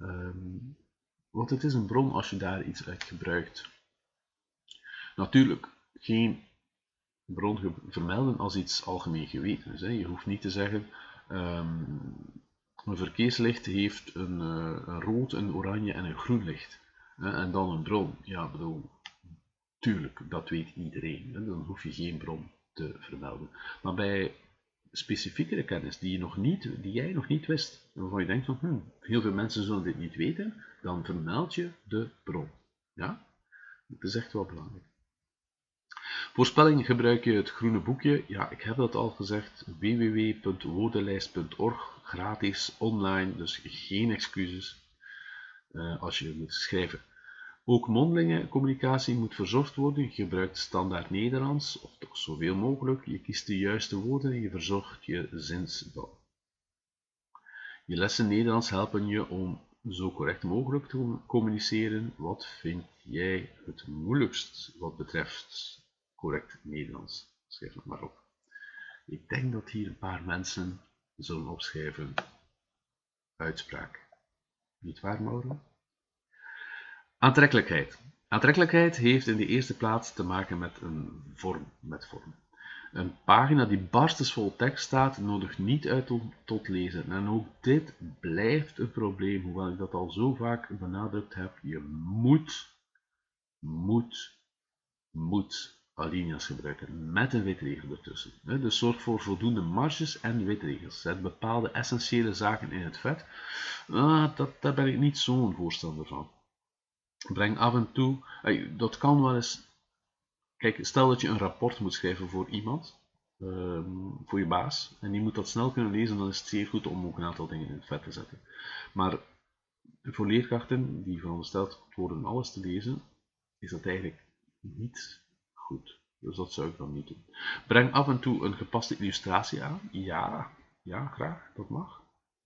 Um, want het is een bron als je daar iets uit gebruikt. Natuurlijk, geen bron vermelden als iets algemeen geweten is. Je hoeft niet te zeggen, um, een verkeerslicht heeft een, uh, een, rood, een oranje en een groen licht. En dan een bron. Ja, bedoel, tuurlijk, dat weet iedereen. Dan hoef je geen bron te vermelden. Maar bij specifiekere kennis die, je nog niet, die jij nog niet wist, waarvan je denkt van, hm, heel veel mensen zullen dit niet weten, dan vermeld je de bron. Ja? Dat is echt wel belangrijk. Voorspelling gebruik je het groene boekje. Ja, ik heb dat al gezegd. www.woordenlijst.org, gratis, online, dus geen excuses uh, als je moet schrijven. Ook mondelinge communicatie moet verzorgd worden. Je gebruikt standaard Nederlands, of toch zoveel mogelijk. Je kiest de juiste woorden en je verzorgt je zinsbouw. Je lessen Nederlands helpen je om zo correct mogelijk te communiceren. Wat vind jij het moeilijkst wat betreft correct Nederlands. Schrijf het maar op. Ik denk dat hier een paar mensen zullen opschrijven uitspraak. Niet waar, Mauro? Aantrekkelijkheid. Aantrekkelijkheid heeft in de eerste plaats te maken met een vorm, met vorm. Een pagina die barstensvol tekst staat, nodigt niet uit tot lezen. En ook dit blijft een probleem, hoewel ik dat al zo vaak benadrukt heb. Je moet, moet, moet alinea's gebruiken met een witregel ertussen. Dus zorg voor voldoende marges en witregels. Zet bepaalde essentiële zaken in het vet. Ah, dat, daar ben ik niet zo'n voorstander van. Breng af en toe, dat kan wel eens. Kijk, stel dat je een rapport moet schrijven voor iemand, ehm, voor je baas, en die moet dat snel kunnen lezen, dan is het zeer goed om ook een aantal dingen in het vet te zetten. Maar voor leerkrachten die verondersteld worden alles te lezen, is dat eigenlijk niet goed. Dus dat zou ik dan niet doen. Breng af en toe een gepaste illustratie aan. Ja, ja, graag, dat mag.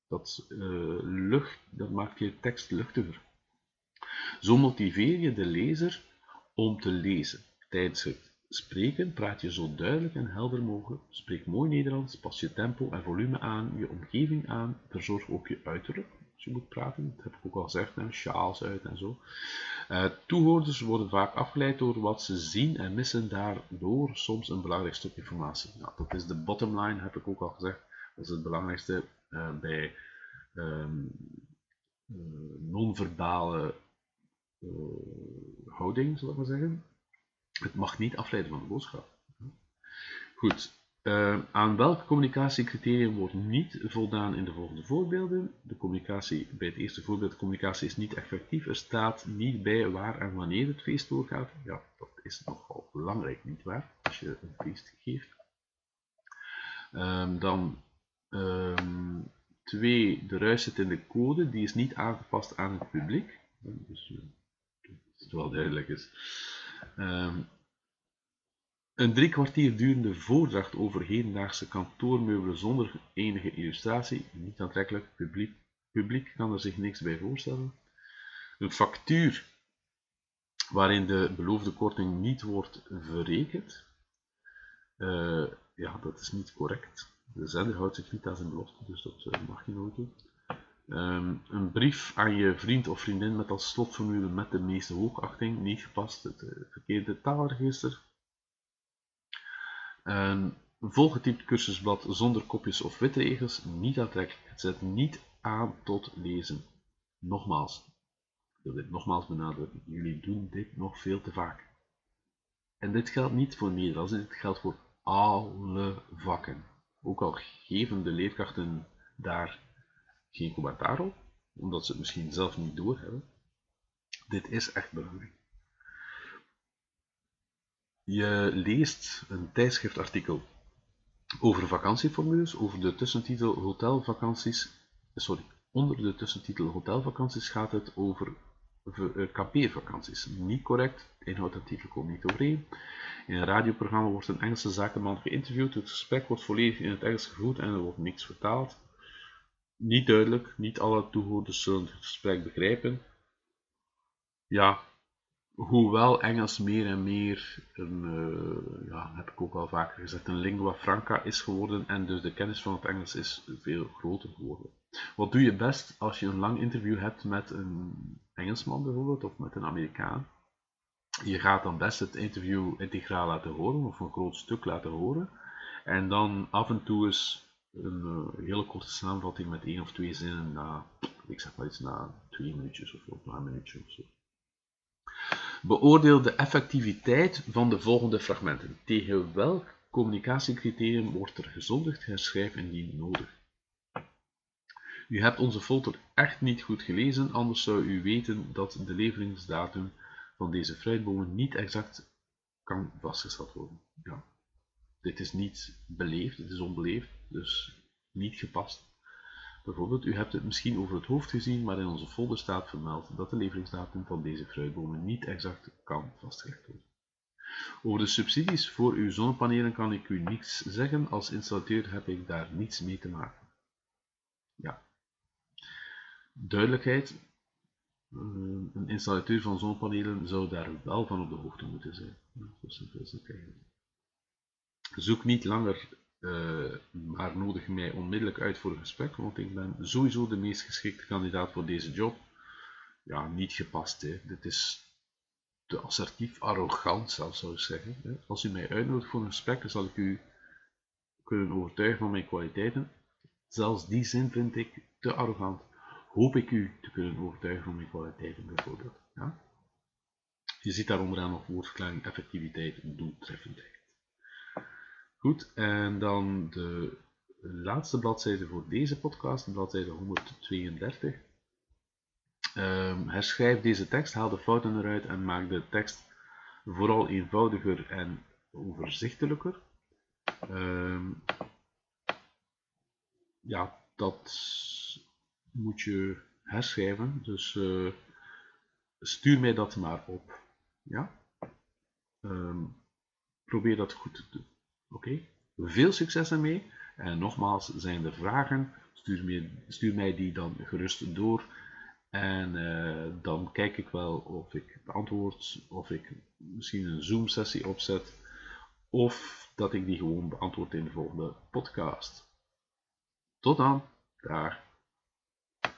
Dat, uh, lucht, dat maakt je tekst luchtiger. Zo motiveer je de lezer om te lezen. Tijdens het spreken praat je zo duidelijk en helder mogelijk. Spreek mooi Nederlands, pas je tempo en volume aan, je omgeving aan, verzorg ook je uiterlijk je moet praten. Dat heb ik ook al gezegd, hè, sjaals uit en zo. Uh, toehoorders worden vaak afgeleid door wat ze zien en missen daardoor soms een belangrijk stuk informatie. Nou, dat is de bottom line, heb ik ook al gezegd. Dat is het belangrijkste uh, bij um, uh, non-verbale houding, zal ik maar zeggen. Het mag niet afleiden van de boodschap. Goed, uh, aan welke communicatiecriterium wordt niet voldaan in de volgende voorbeelden? De communicatie, bij het eerste voorbeeld, de communicatie is niet effectief. Er staat niet bij waar en wanneer het feest doorgaat. Ja, dat is nogal belangrijk, niet waar? Als je een feest geeft. Um, dan um, twee, de ruis zit in de code, die is niet aangepast aan het publiek. Dus uh, het wel duidelijk is. Ehm, een drie kwartier durende voordracht over hedendaagse kantoormeubelen zonder enige illustratie, niet aantrekkelijk, publiek, publiek kan er zich niks bij voorstellen. Een factuur waarin de beloofde korting niet wordt verrekend. Uh, ja, dat is niet correct. De zender houdt zich niet aan zijn belofte, dus dat eh, mag je nooit doen. Um, een brief aan je vriend of vriendin met als slotformule met de meeste hoogachting, niet gepast, het uh, verkeerde taalregister. Een volgetypt cursusblad zonder kopjes of witregels, niet aantrekkelijk. Het zet niet aan tot lezen. Nogmaals, ik wil dit nogmaals benadrukken, jullie doen dit nog veel te vaak. En dit geldt niet voor Nederlands, dit geldt voor alle vakken. Ook al geven de leerkrachten daar geen commentaar op, omdat ze het misschien zelf niet doorhebben. Dit is echt belangrijk. Je leest een tijdschriftartikel over vakantieformules, over de tussentitel hotelvakanties. Sorry, onder de tussentitel hotelvakanties gaat het over eh, kampeervakanties. Niet correct, inhoud en titel komen niet overeen. In een radioprogramma wordt een Engelse zakenman geïnterviewd. Het gesprek wordt volledig in het Engels gevoerd en er wordt niks vertaald. Niet duidelijk, niet alle toehoorders zullen het gesprek begrijpen. Ja, hoewel Engels meer en meer, een, uh, ja, heb ik ook al vaker gezegd, een lingua franca is geworden en dus de kennis van het Engels is veel groter geworden. Wat doe je best als je een lang interview hebt met een Engelsman bijvoorbeeld of met een Amerikaan? Je gaat dan best het interview integraal laten horen of een groot stuk laten horen en dan af en toe eens een uh, hele korte samenvatting met één of twee zinnen na, ik zeg maar iets, na twee minuutjes of, of na een minuutje of zo. Beoordeel de effectiviteit van de volgende fragmenten. Tegen welk communicatiecriterium wordt er gezondigd? Herschrijf indien nodig. U hebt onze folder echt niet goed gelezen, anders zou u weten dat de leveringsdatum van deze fruitbomen niet exact kan vastgesteld worden. Ja. Dit is niet beleefd, het is onbeleefd, dus niet gepast. Bijvoorbeeld, u hebt het misschien over het hoofd gezien, maar in onze folder staat vermeld dat de leveringsdatum van deze fruitbomen niet exact kan vastgelegd worden. Over de subsidies voor uw zonnepanelen kan ik u niets zeggen. Als installateur heb ik daar niets mee te maken. Ja. Duidelijkheid. Eh, een installateur van zonnepanelen zou daar wel van op de hoogte moeten zijn. Zo simpel is het. Zoek niet langer uh, maar nodig mij onmiddellijk uit voor een gesprek, want ik ben sowieso de meest geschikte kandidaat voor deze job. Ja, niet gepast. Hè. Dit is te assertief, arrogant zelfs zou ik zeggen. Hè. Als u mij uitnodigt voor een gesprek, dan zal ik u kunnen overtuigen van mijn kwaliteiten. Zelfs die zin vind ik te arrogant. Hoop ik u te kunnen overtuigen van mijn kwaliteiten bijvoorbeeld. Ja? Je ziet daar onderaan nog woordverklaring, effectiviteit, doeltreffendheid. Goed, en dan de laatste bladzijde voor deze podcast, bladzijde 132. Um, ehm, herschrijf deze tekst, haal de fouten eruit en maak de tekst vooral eenvoudiger en overzichtelijker. Um, ja, dat moet je herschrijven, dus uh, stuur mij dat maar op. Ja? Um, probeer dat goed te doen. Oké, veel succes ermee. En nogmaals, zijn er vragen, stuur, stuur mij die dan gerust door. En uh, dan kijk ik wel of ik beantwoord, of ik misschien een Zoom-sessie opzet, of dat ik die gewoon beantwoord in de volgende podcast. Tot dan, daar.